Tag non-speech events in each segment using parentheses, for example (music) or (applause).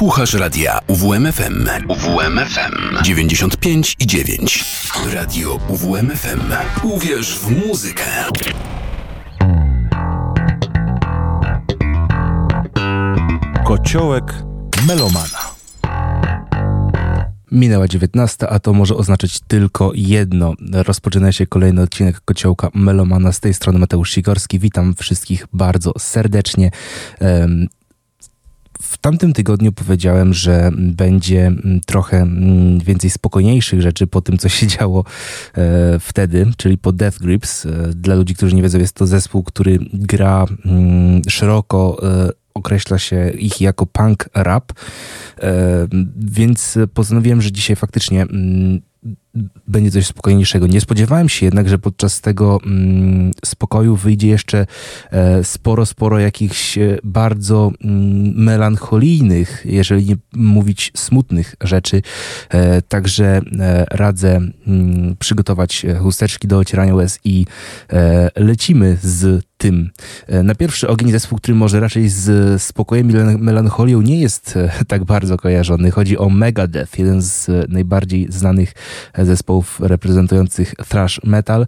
Słuchasz radia UWMFM. UWMFM 95 i 9. Radio UWMFM. Uwierz w muzykę. Kociołek melomana. Minęła 19, a to może oznaczać tylko jedno. Rozpoczyna się kolejny odcinek Kociołka Melomana. Z tej strony Mateusz Sikorski. Witam wszystkich bardzo serdecznie. W tamtym tygodniu powiedziałem, że będzie trochę więcej spokojniejszych rzeczy po tym, co się (laughs) działo e, wtedy, czyli po Death Grips. E, dla ludzi, którzy nie wiedzą, jest to zespół, który gra szeroko e, określa się ich jako punk rap, więc postanowiłem, że dzisiaj faktycznie będzie coś spokojniejszego. Nie spodziewałem się jednak, że podczas tego mm, spokoju wyjdzie jeszcze e, sporo, sporo jakichś e, bardzo mm, melancholijnych, jeżeli nie mówić smutnych rzeczy. E, także radzę mm, przygotować chusteczki do ocierania łez i lecimy z tym. Na pierwszy ogień zespół, który może raczej z spokojem i melancholią nie jest tak bardzo kojarzony. Chodzi o Megadeth, jeden z najbardziej znanych zespołów reprezentujących thrash metal.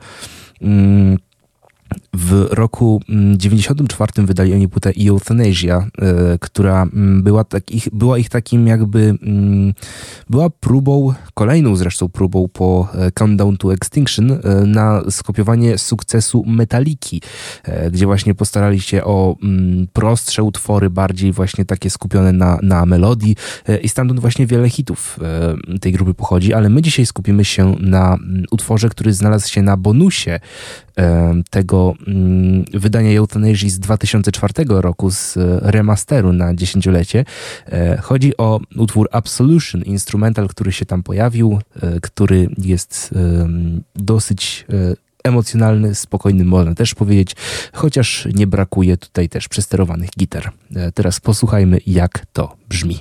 W roku 94 mm, wydali oni płytę Euthanasia, e, która mm, była, tak ich, była ich takim jakby, mm, była próbą, kolejną zresztą próbą po e, Countdown to Extinction e, na skopiowanie sukcesu Metaliki, gdzie właśnie postarali się o prostsze utwory, bardziej właśnie takie skupione na, na melodii i stamtąd właśnie wiele hitów tej grupy pochodzi, ale my dzisiaj skupimy się na utworze, który znalazł się na bonusie tego mm, wydania Euthanasia z 2004 roku z remasteru na dziesięciolecie. E, chodzi o utwór Absolution, instrumental, który się tam pojawił, e, który jest dosyć e, emocjonalny, spokojny, można też powiedzieć, chociaż nie brakuje tutaj też przesterowanych gitar. Teraz posłuchajmy, jak to brzmi.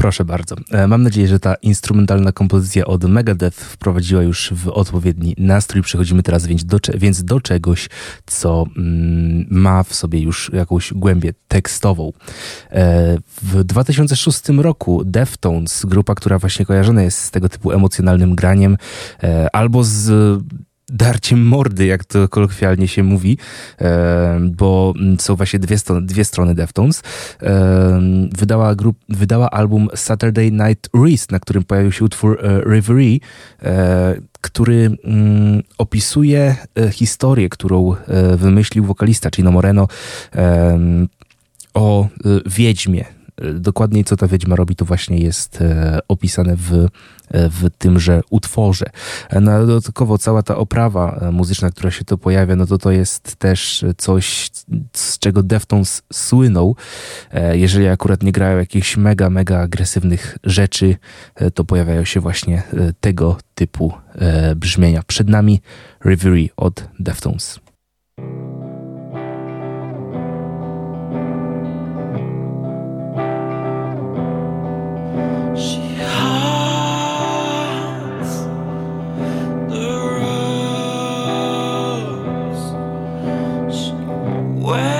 Proszę bardzo. E, mam nadzieję, że ta instrumentalna kompozycja od Megadeth wprowadziła już w odpowiedni nastrój. Przechodzimy teraz więc do, więc do czegoś, co mm, ma w sobie już jakąś głębię tekstową. E, w 2006 roku Deftones, grupa, która właśnie kojarzona jest z tego typu emocjonalnym graniem, e, albo z darciem mordy, jak to kolokwialnie się mówi, bo są właśnie dwie, strony, dwie strony Deftones. Wydała, grup, wydała album Saturday Night Rest, na którym pojawił się utwór e, Reverie, e, który mm, opisuje e, historię, którą wymyślił wokalista Chino Moreno o wiedźmie, Dokładniej co ta wiedźma robi, to właśnie jest e, opisane w, e, w tymże utworze. No, dodatkowo cała ta oprawa e, muzyczna, która się tu pojawia, no to to jest też coś, z czego Deftones słynął. Jeżeli akurat nie grają jakichś mega, mega agresywnych rzeczy, to pojawiają się właśnie tego typu brzmienia. Przed nami Reverie od Deftones. Where?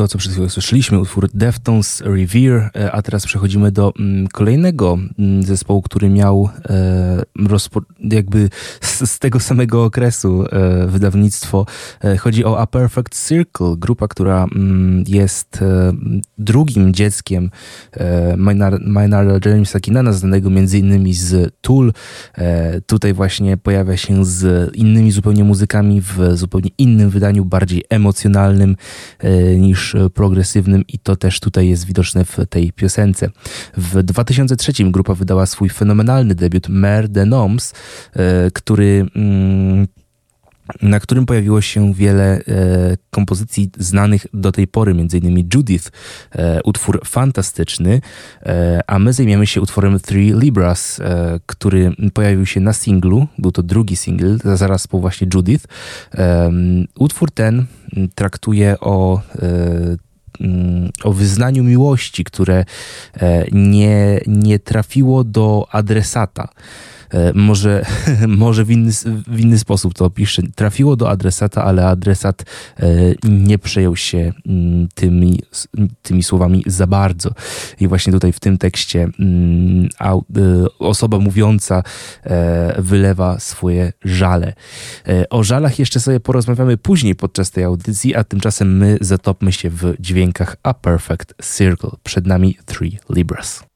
to, co przed chwilą słyszeliśmy, utwór Deftones Revere, e, a teraz przechodzimy do mm, kolejnego mm, zespołu, który miał e, jakby z, tego samego okresu e, wydawnictwo. Chodzi o A Perfect Circle, grupa, która mm, jest drugim dzieckiem Maynarda Jamesa Kinana, znanego między innymi z Tool. tutaj właśnie pojawia się z innymi zupełnie muzykami w zupełnie innym wydaniu, bardziej emocjonalnym niż progresywnym i to też tutaj jest widoczne w tej piosence. W 2003 grupa wydała swój fenomenalny debiut Mer de Noms, e, który mm, na którym pojawiło się wiele e, kompozycji znanych do tej pory, m.in. Judith, e, utwór fantastyczny, e, a my zajmiemy się utworem Three Libras, e, który pojawił się na singlu, był to drugi single, zaraz po właśnie Judith. E, utwór ten traktuje o e, o wyznaniu miłości, które nie, nie trafiło do adresata. E, może, (laughs) może w, inny, w inny sposób to opiszę. Trafiło do adresata, ale adresat e, nie przejął się mm, tymi, tymi słowami za bardzo. I właśnie tutaj w tym tekście mm, e, osoba mówiąca wylewa swoje żale. O żalach jeszcze sobie porozmawiamy później podczas tej audycji, a tymczasem my zatopmy się w dźwiękach A Perfect Circle. Przed nami Three Libras.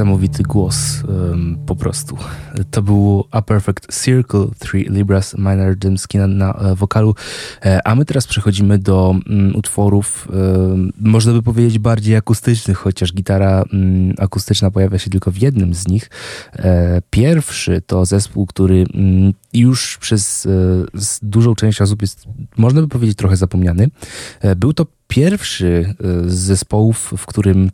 Niesamowity głos, po prostu. To był A Perfect Circle, Three Libras, Minor Dymskina na e, wokalu, e, a my teraz przechodzimy do mm, utworów, można by powiedzieć bardziej akustycznych, chociaż gitara mm, akustyczna pojawia się tylko w jednym z nich. E, pierwszy to zespół, który mm, już przez dużą część osób jest, można by powiedzieć, trochę zapomniany. Był to pierwszy z zespołów, w którym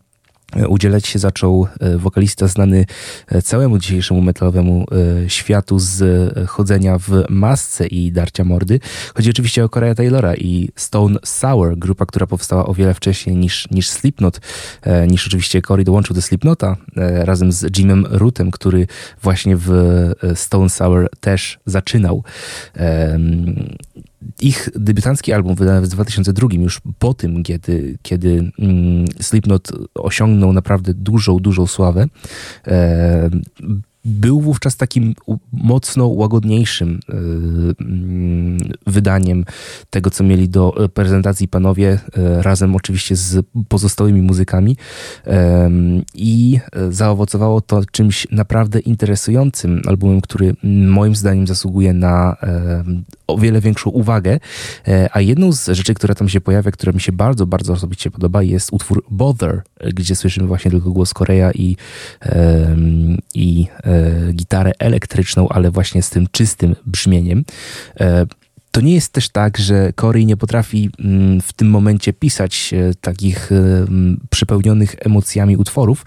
Udzielać się zaczął e, wokalista znany e, całemu dzisiejszemu metalowemu e, światu z chodzenia w masce i darcia mordy. Chodzi oczywiście o Korea Taylora i Stone Sour, grupa, która powstała o wiele wcześniej niż, niż Slipknot, niż oczywiście Corey dołączył do Slipknota razem z Jimem Rootem, który właśnie w Stone Sour też zaczynał ich debiutancki album wydany w 2002, już po tym, kiedy, kiedy mm, Slipknot osiągnął naprawdę dużą, dużą sławę, e, był wówczas takim mocno łagodniejszym e, mm, wydaniem tego, co mieli do e, prezentacji panowie, e, razem oczywiście z pozostałymi muzykami i zaowocowało to czymś naprawdę interesującym. Albumem, który moim zdaniem zasługuje na o wiele większą uwagę, a jedną z rzeczy, która tam się pojawia, która mi się bardzo, bardzo osobiście podoba, jest utwór Bother, gdzie słyszymy właśnie tylko głos Korea i, i gitarę elektryczną, ale właśnie z tym czystym brzmieniem. E, to nie jest też tak, że Corey nie potrafi mm, w tym momencie pisać e, takich e, przepełnionych emocjami utworów,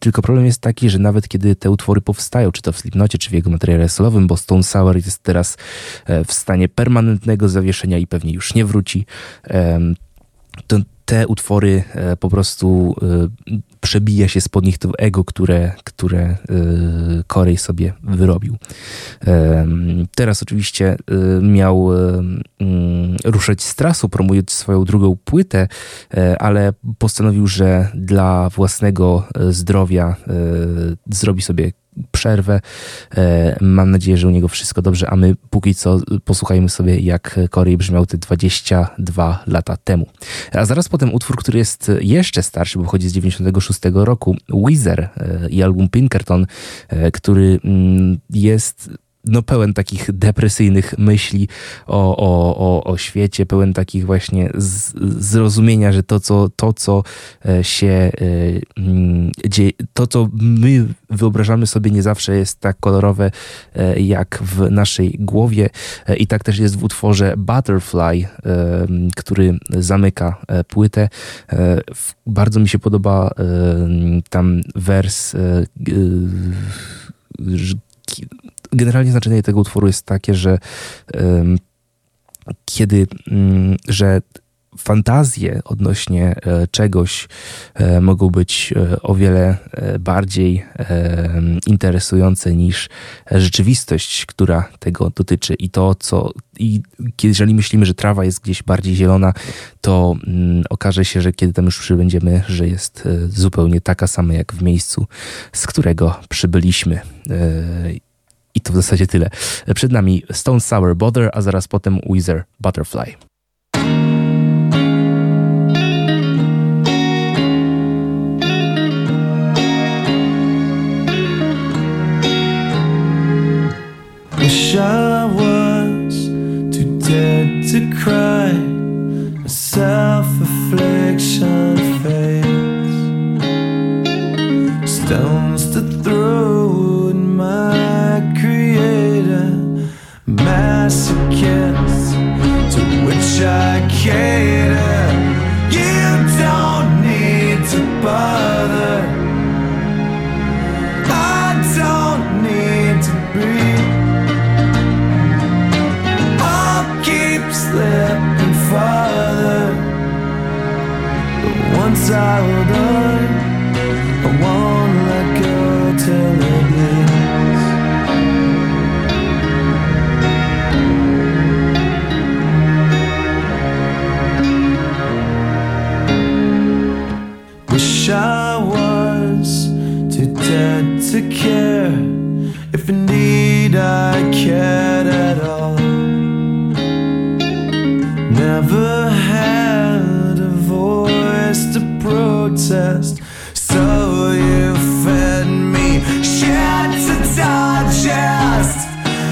tylko problem jest taki, że nawet kiedy te utwory powstają, czy to w Slipnocie, czy w jego materiale solowym, bo Stone Sour jest teraz w stanie permanentnego zawieszenia i pewnie już nie wróci, to te utwory po prostu przebija się spod nich to ego, które, które Korej sobie wyrobił. Teraz oczywiście miał mm, ruszać z trasu, promując swoją drugą płytę, e, ale postanowił, że dla własnego e, zdrowia e, zrobi sobie przerwę. E, mam nadzieję, że u niego wszystko dobrze, a my póki co posłuchajmy sobie, jak Corey brzmiał te 22 lata temu. A zaraz potem utwór, który jest jeszcze starszy, bo chodzi z 96 roku, Weezer e, i album Pinkerton, e, który mm, jest no, pełen takich depresyjnych myśli o, o, o, o świecie, pełen takich właśnie z, zrozumienia, że to co, to, co e, się e, mm, dzieje, to, co my wyobrażamy sobie, nie zawsze jest tak kolorowe e, jak w naszej głowie. I tak też jest w utworze Butterfly, który zamyka płytę. Bardzo mi się podoba tam wers generalnie znaczenie tego utworu jest takie, że kiedy, mm, że fantazje odnośnie e, czegoś e, mogą być e, o wiele bardziej interesujące niż rzeczywistość, która tego dotyczy. I to, co. I jeżeli myślimy, że trawa jest gdzieś bardziej zielona, to mm, okaże się, że kiedy tam już przybędziemy, że jest zupełnie taka sama jak w miejscu, z którego przybyliśmy. I to w zasadzie tyle. Przed nami Stone Sour Bother, a zaraz potem Weezer Butterfly. Wish I was too dead to cry. Self-affliction fades. Stones to throw in my Masochist to which I cater. You don't need to bother. I don't need to breathe. I'll keep slipping farther. But once I hold pretend to care if indeed I cared at all. Never had a voice to protest, so you fed me shit to digest.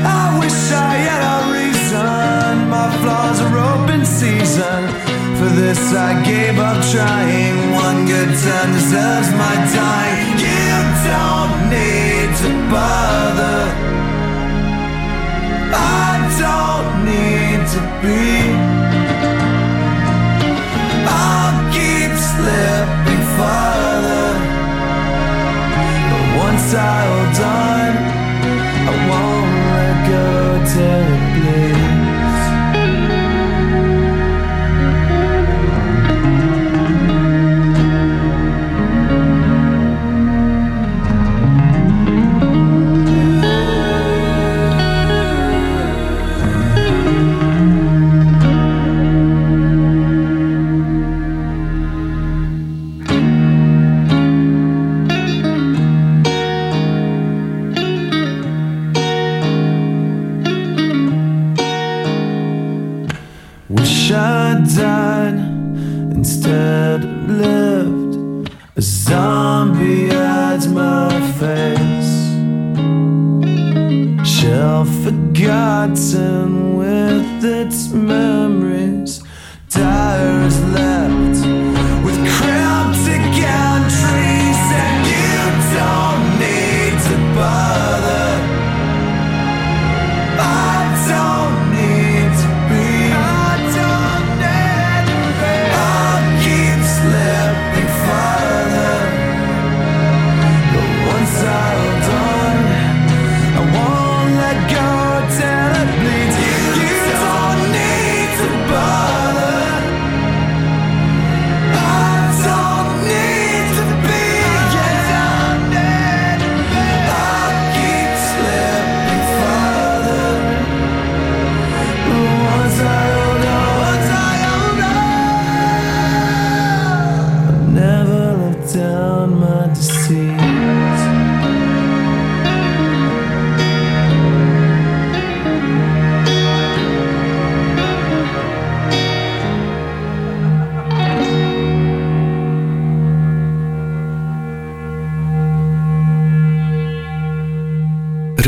I wish I had a reason. My flaws are open season. For this, I gave up trying. One good turn deserves my time. You don't need to bother. I don't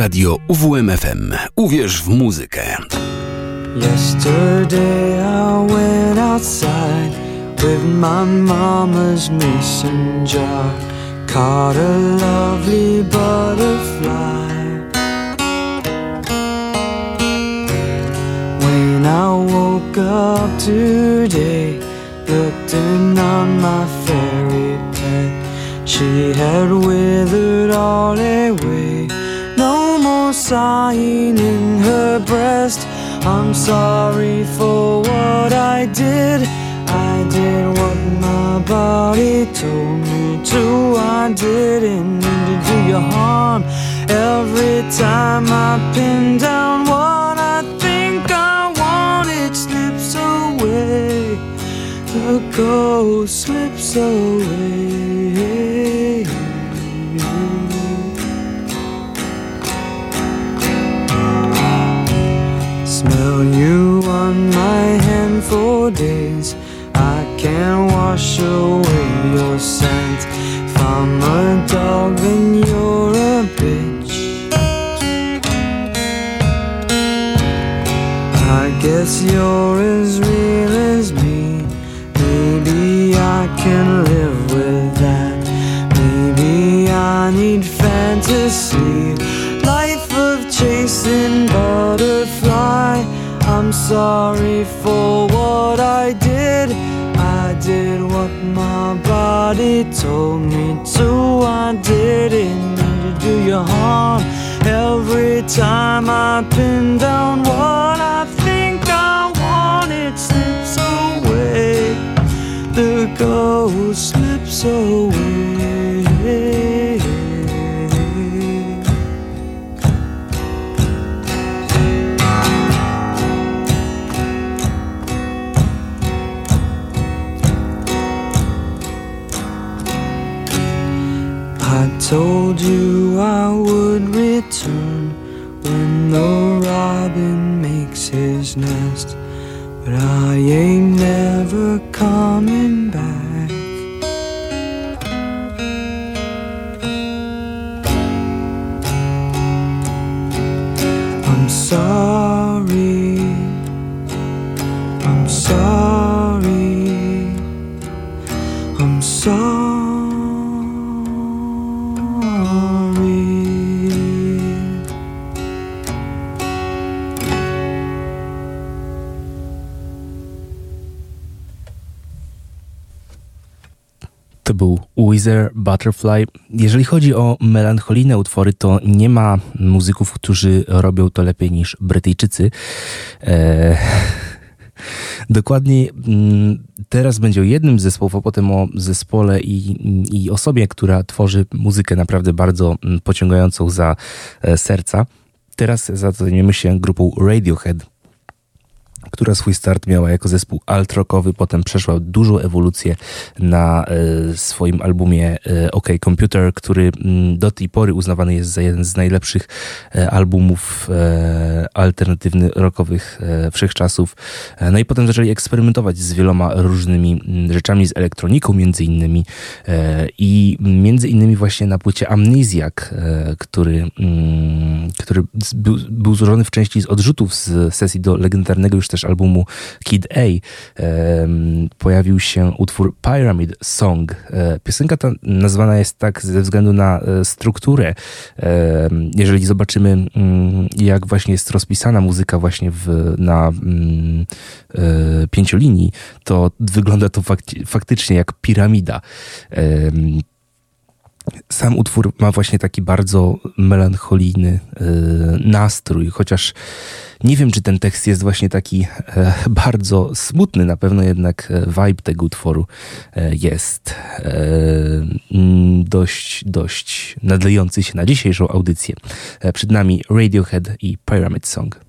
Radio UWMFM. Uwierz w muzykę. Yesterday I went outside with my mama's mason jar. Caught a lovely butterfly. When I woke up today, looked in on my fairy pet. She had withered all away. Sighing in her breast. I'm sorry for what I did. I did what my body told me to. I didn't mean to do you harm. Every time I pin down what I think I want, it slips away. The ghost slips away. For days. I can't wash away your scent. If I'm a dog, then you're a bitch. I guess you're as sorry for what I did. I did what my body told me to. I didn't mean to do you harm. Every time I pin down what I think I want, it slips away. The ghost slips away. Told you I would return when the robin makes his nest, but I ain't never coming back. I'm sorry. Wither Butterfly. Jeżeli chodzi o melancholijne utwory, to nie ma muzyków, którzy robią to lepiej niż Brytyjczycy. (laughs) Eee, dokładnie mm, teraz będzie o jednym z zespołów, a potem o zespole i, i osobie, która tworzy muzykę naprawdę bardzo mm, pociągającą za e, serca. Teraz zajmiemy się grupą Radiohead która swój start miała jako zespół alt-rockowy, potem przeszła dużą ewolucję na e, swoim albumie e, OK Computer, który mm, do tej pory uznawany jest za jeden z najlepszych e, albumów alternatywnych rockowych wszechczasów. No i potem zaczęli eksperymentować z wieloma różnymi mm, rzeczami, z elektroniką między innymi i między innymi właśnie na płycie e, który, mm, który był, był złożony w części z odrzutów z sesji do legendarnego już też albumu Kid A, pojawił się utwór Pyramid Song. E, piosenka ta nazwana jest tak ze względu na e, strukturę. Jeżeli zobaczymy, mm, jak właśnie jest rozpisana muzyka właśnie w, na mm, e, pięciolinii, to wygląda to faktycznie jak piramida. Sam utwór ma właśnie taki bardzo melancholijny nastrój, chociaż nie wiem, czy ten tekst jest właśnie taki e, bardzo smutny, na pewno jednak e, vibe tego utworu e, jest e, mm, dość, dość nadlejący się na dzisiejszą audycję. E, przed nami Radiohead i Pyramid Song.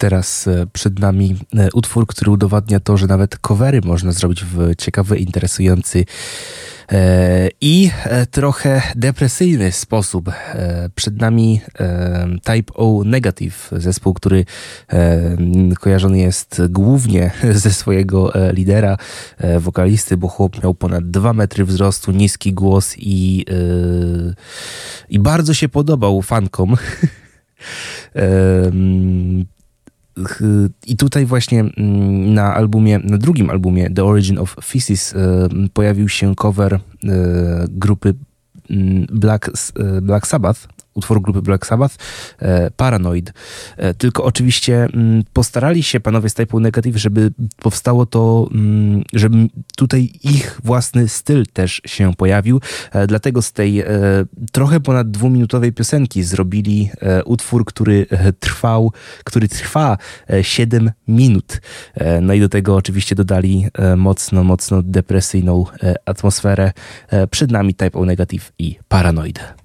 Teraz e, przed nami e, utwór, który udowadnia to, że nawet covery można zrobić w ciekawy, interesujący e, i trochę depresyjny sposób. Przed nami Type O Negative, zespół, który kojarzony jest głównie (laughs) ze swojego lidera, wokalisty, bo chłop miał ponad 2 metry wzrostu, niski głos i, i bardzo się podobał fankom. (laughs) I tutaj właśnie mm, na albumie, na drugim albumie The Origin of Physis em, pojawił się cover e, grupy mm, Black, e, Black Sabbath, utwór grupy Black Sabbath, e, Paranoid. E, Tylko oczywiście mm, postarali się panowie z Type Negative, żeby powstało to, mm, żeby tutaj ich własny styl też się pojawił. E, Dlatego z tej trochę ponad dwuminutowej piosenki zrobili utwór, który trwał, który trwa e, 7 minut. No i do tego oczywiście dodali mocno, mocno depresyjną atmosferę. Przed nami Type O Negative i Paranoid.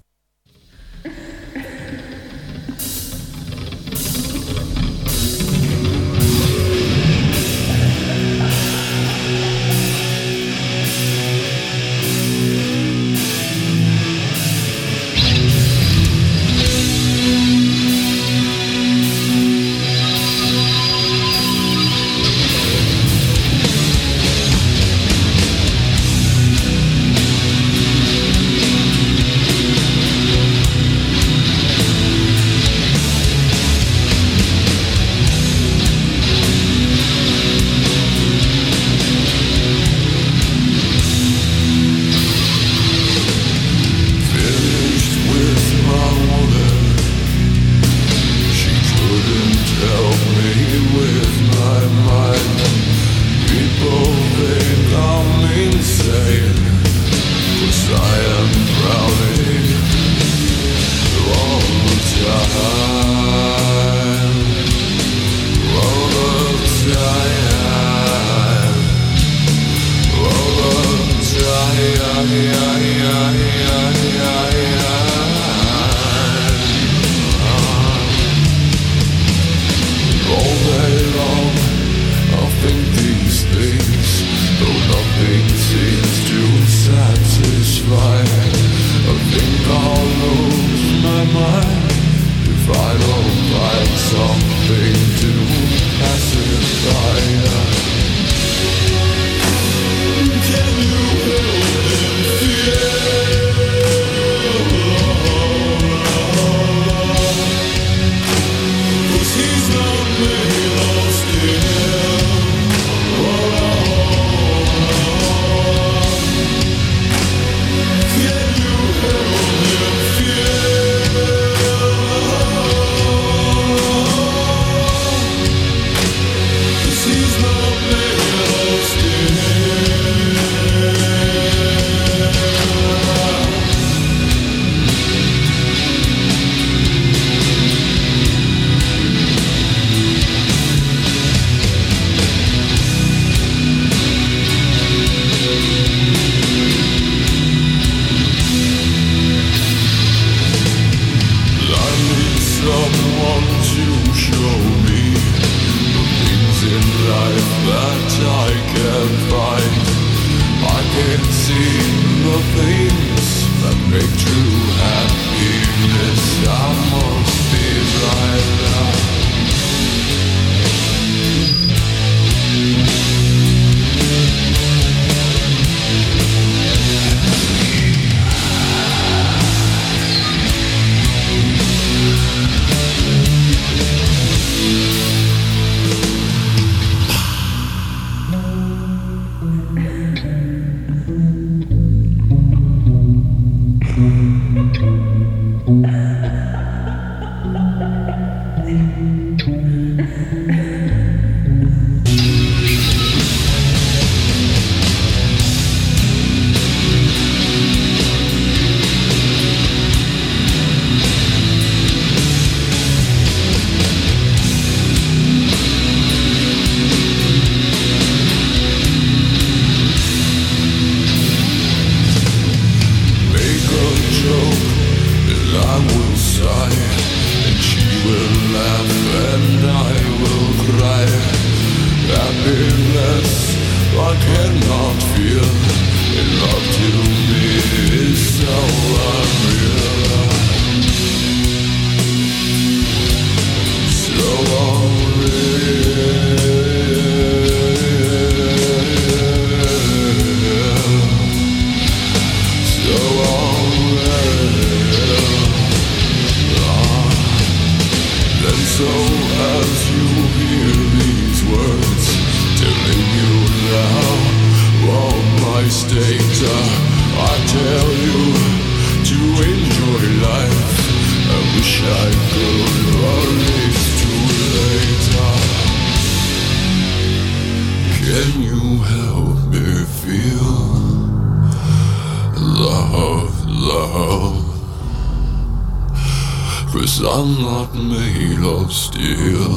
Made of steel.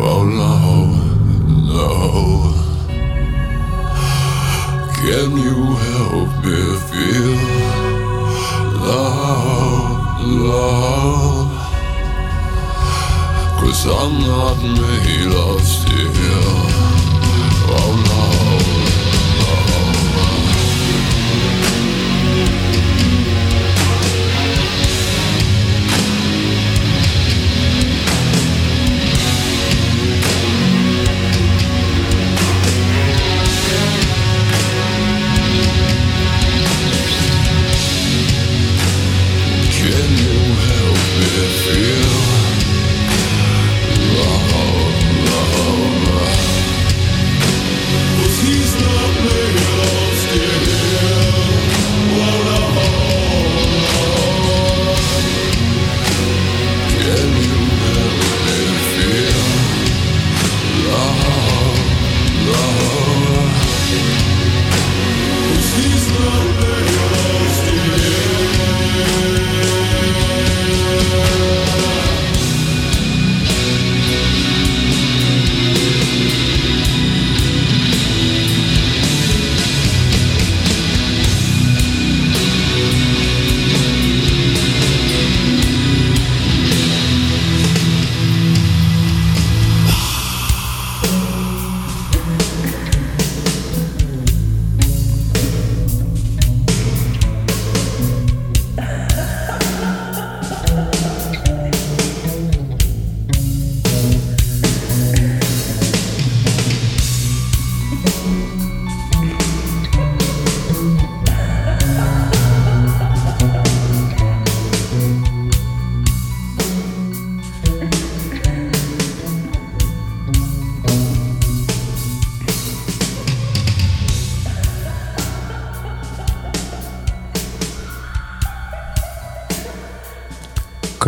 Oh no, no. Can you help me feel love, love? Cause I'm not made of steel. Oh no.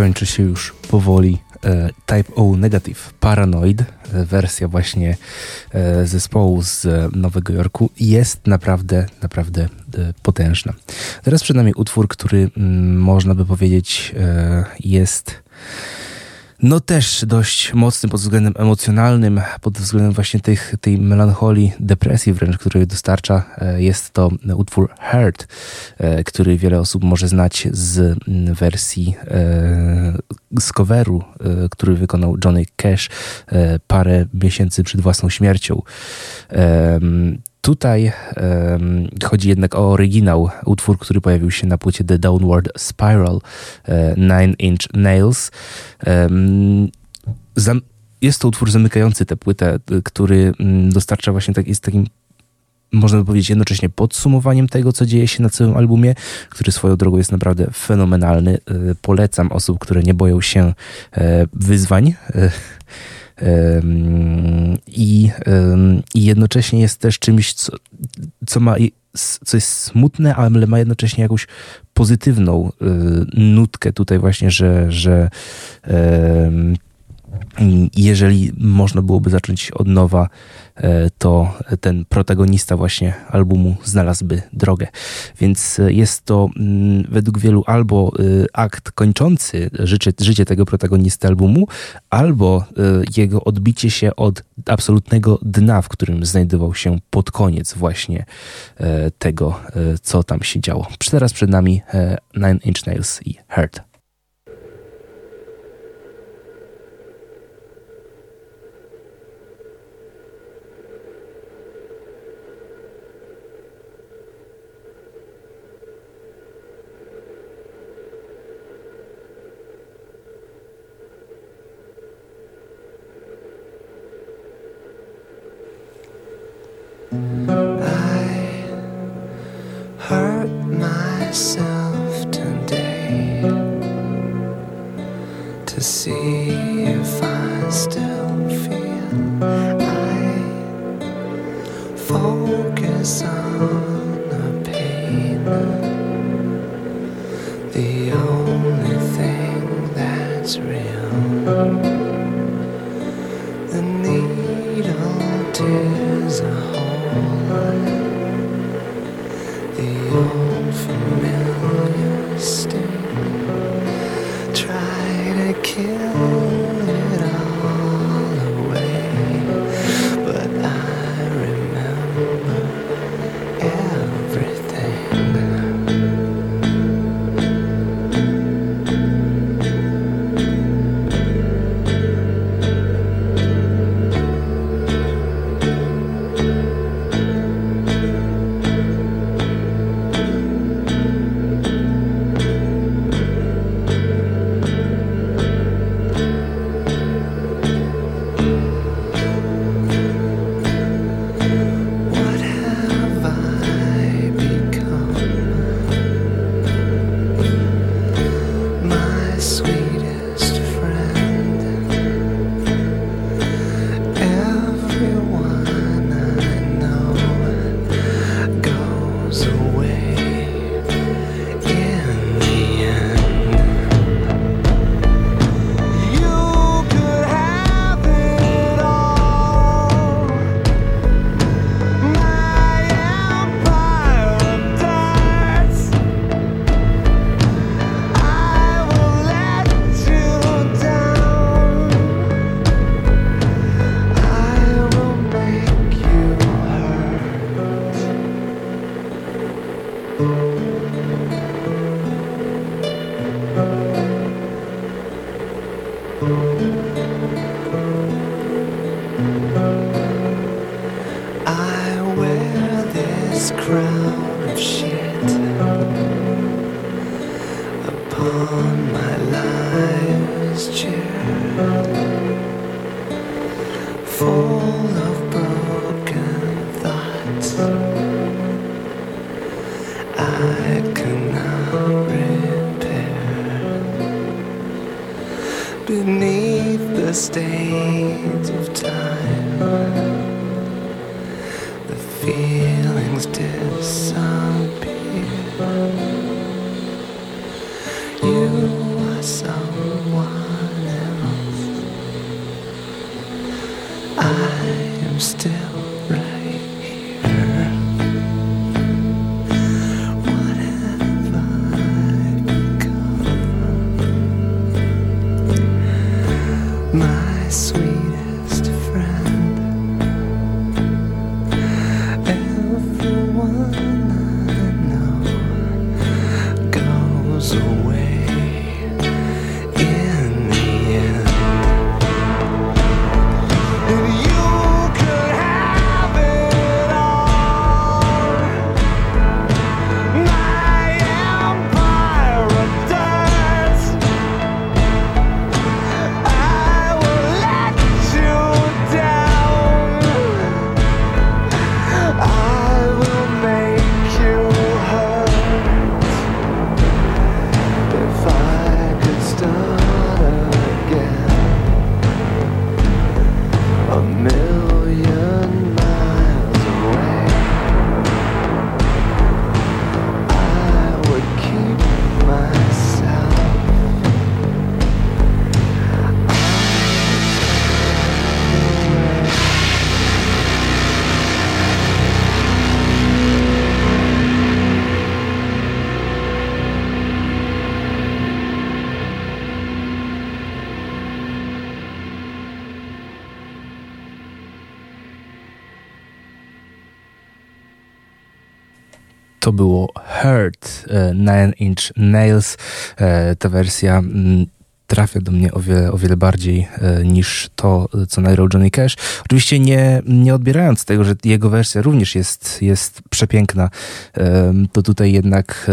Kończy się już powoli e, Type O Negative Paranoid, e, wersja właśnie e, zespołu z Nowego Jorku jest naprawdę, naprawdę potężna. Teraz przed nami utwór, który mm, można by powiedzieć jest no też dość mocny pod względem emocjonalnym, pod względem właśnie tych, tej melancholii, depresji wręcz, której dostarcza. E, Jest to utwór Hurt, e, który wiele osób może znać z mm, wersji e, z coveru, który wykonał Johnny Cash parę miesięcy przed własną śmiercią. Tutaj em, chodzi jednak o oryginał, utwór, który pojawił się na płycie The Downward Spiral e, Nine Inch Nails. Zam- jest to utwór zamykający tę płytę, y, który mm, dostarcza właśnie tak, jest takim można by powiedzieć jednocześnie podsumowaniem tego, co dzieje się na całym albumie, który swoją drogą jest naprawdę fenomenalny. Y, Polecam osób, które nie boją się e, wyzwań. I, I jednocześnie jest też czymś, co, co ma co jest smutne, ale ma jednocześnie jakąś pozytywną y, nutkę tutaj właśnie, że, że jeżeli można byłoby zacząć od nowa, e, to ten protagonista właśnie albumu znalazłby drogę. Więc e, jest to mm, według wielu albo y, akt kończący życie, życie tego protagonisty albumu, albo jego odbicie się od absolutnego dna, w którym znajdował się pod koniec właśnie e, tego, e, co tam się działo. Teraz przed nami e, Nine Inch Nails i hurt that's real. The needle tears a hole the old familiar sting Try to the state of time. The feelings disappear. Było Hurt e, Nine Inch Nails. E, ta wersja mm, trafia do mnie o wiele, o wiele bardziej e, niż to, co nagrał Johnny Cash. Oczywiście nie, nie odbierając tego, że jego wersja również jest, jest przepiękna, to tutaj jednak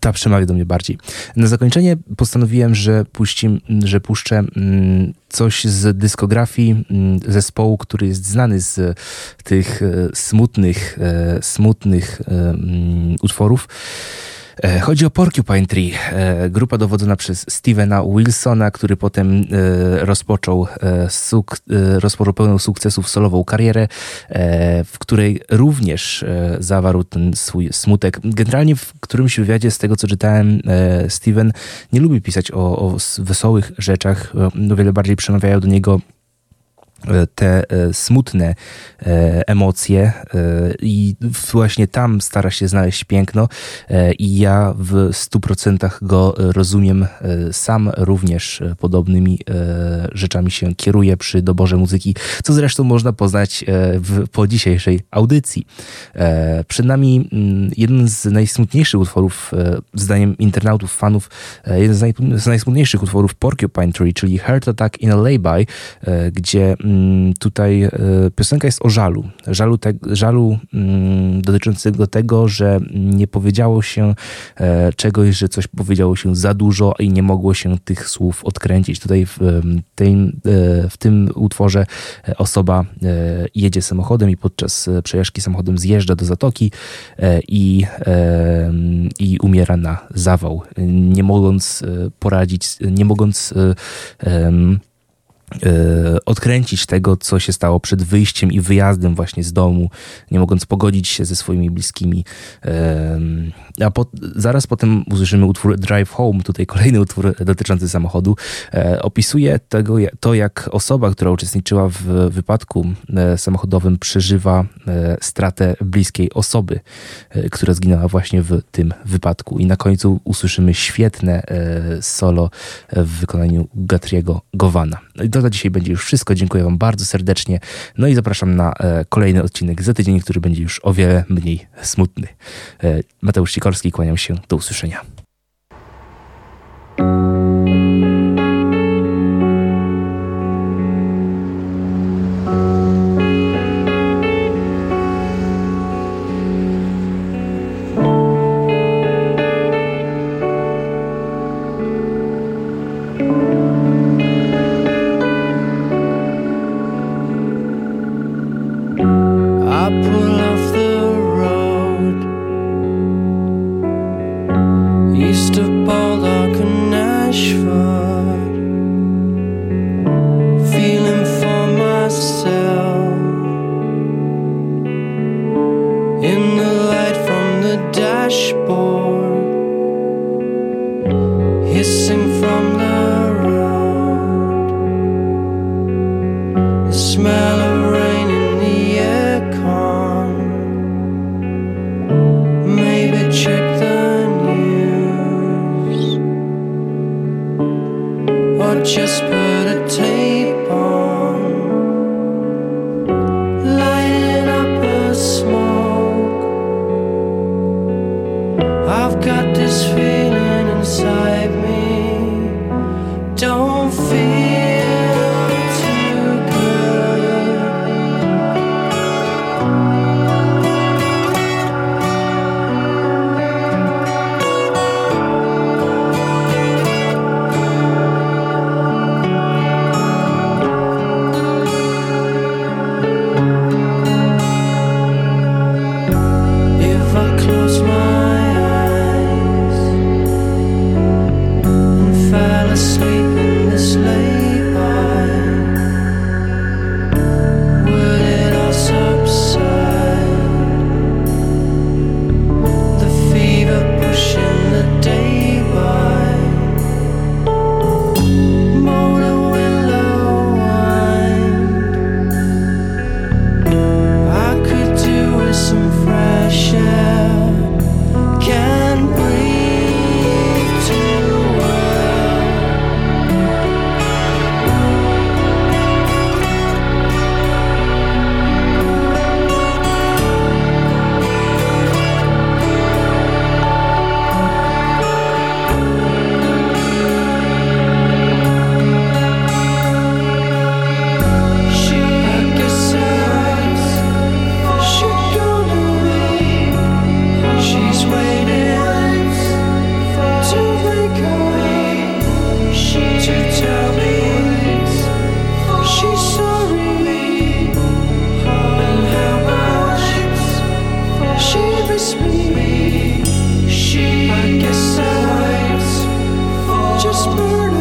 ta przemawia do mnie bardziej. Na zakończenie postanowiłem, że, puścim, że puszczę mm, coś z dyskografii mm, zespołu, który jest znany z tych e, smutnych, e, smutnych e, mm, utworów. E, chodzi o Porcupine Tree, e, grupa dowodzona przez Stevena Wilsona, który potem e, rozpoczął, suk rozpoczął pełną sukcesów solową karierę, w której również zawarł ten swój smutek. Generalnie w którymś wywiadzie, z tego co czytałem, Steven nie lubi pisać o, o wesołych rzeczach, o wiele bardziej przemawiają do niego te e, smutne e, emocje i właśnie tam stara się znaleźć piękno i ja w stu procentach go rozumiem. Sam również podobnymi rzeczami się kieruję przy doborze muzyki, co zresztą można poznać w, po dzisiejszej audycji. Przed nami mm, jeden z najsmutniejszych utworów, zdaniem internautów, fanów, jeden z, naj, z najsmutniejszych utworów Porcupine Tree, czyli Heart Attack in a Lay-By, gdzie Mm, tutaj e, piosenka jest o żalu. Żalu, te, żalu mm, dotyczącego tego, że nie powiedziało się e, czegoś, że coś powiedziało się za dużo i nie mogło się tych słów odkręcić. Tutaj w, tym, e, w tym utworze osoba jedzie samochodem i podczas przejażdżki samochodem zjeżdża do zatoki i, i umiera na zawał, nie mogąc poradzić, nie mogąc odkręcić tego, co się stało przed wyjściem i wyjazdem właśnie z domu, nie mogąc pogodzić się ze swoimi bliskimi. A po, zaraz potem usłyszymy utwór Drive Home, tutaj kolejny utwór dotyczący samochodu. E, opisuje tego, to, jak osoba, która uczestniczyła w wypadku e, samochodowym, przeżywa stratę bliskiej osoby, która zginęła właśnie w tym wypadku. I na końcu usłyszymy świetne solo w wykonaniu Gatriego Gowana. No to na dzisiaj będzie już wszystko. Dziękuję Wam bardzo serdecznie. No i zapraszam na e, kolejny odcinek za tydzień, który będzie już o wiele mniej smutny. E, Mateusz Sikorski, kłaniam się. Do usłyszenia. just burn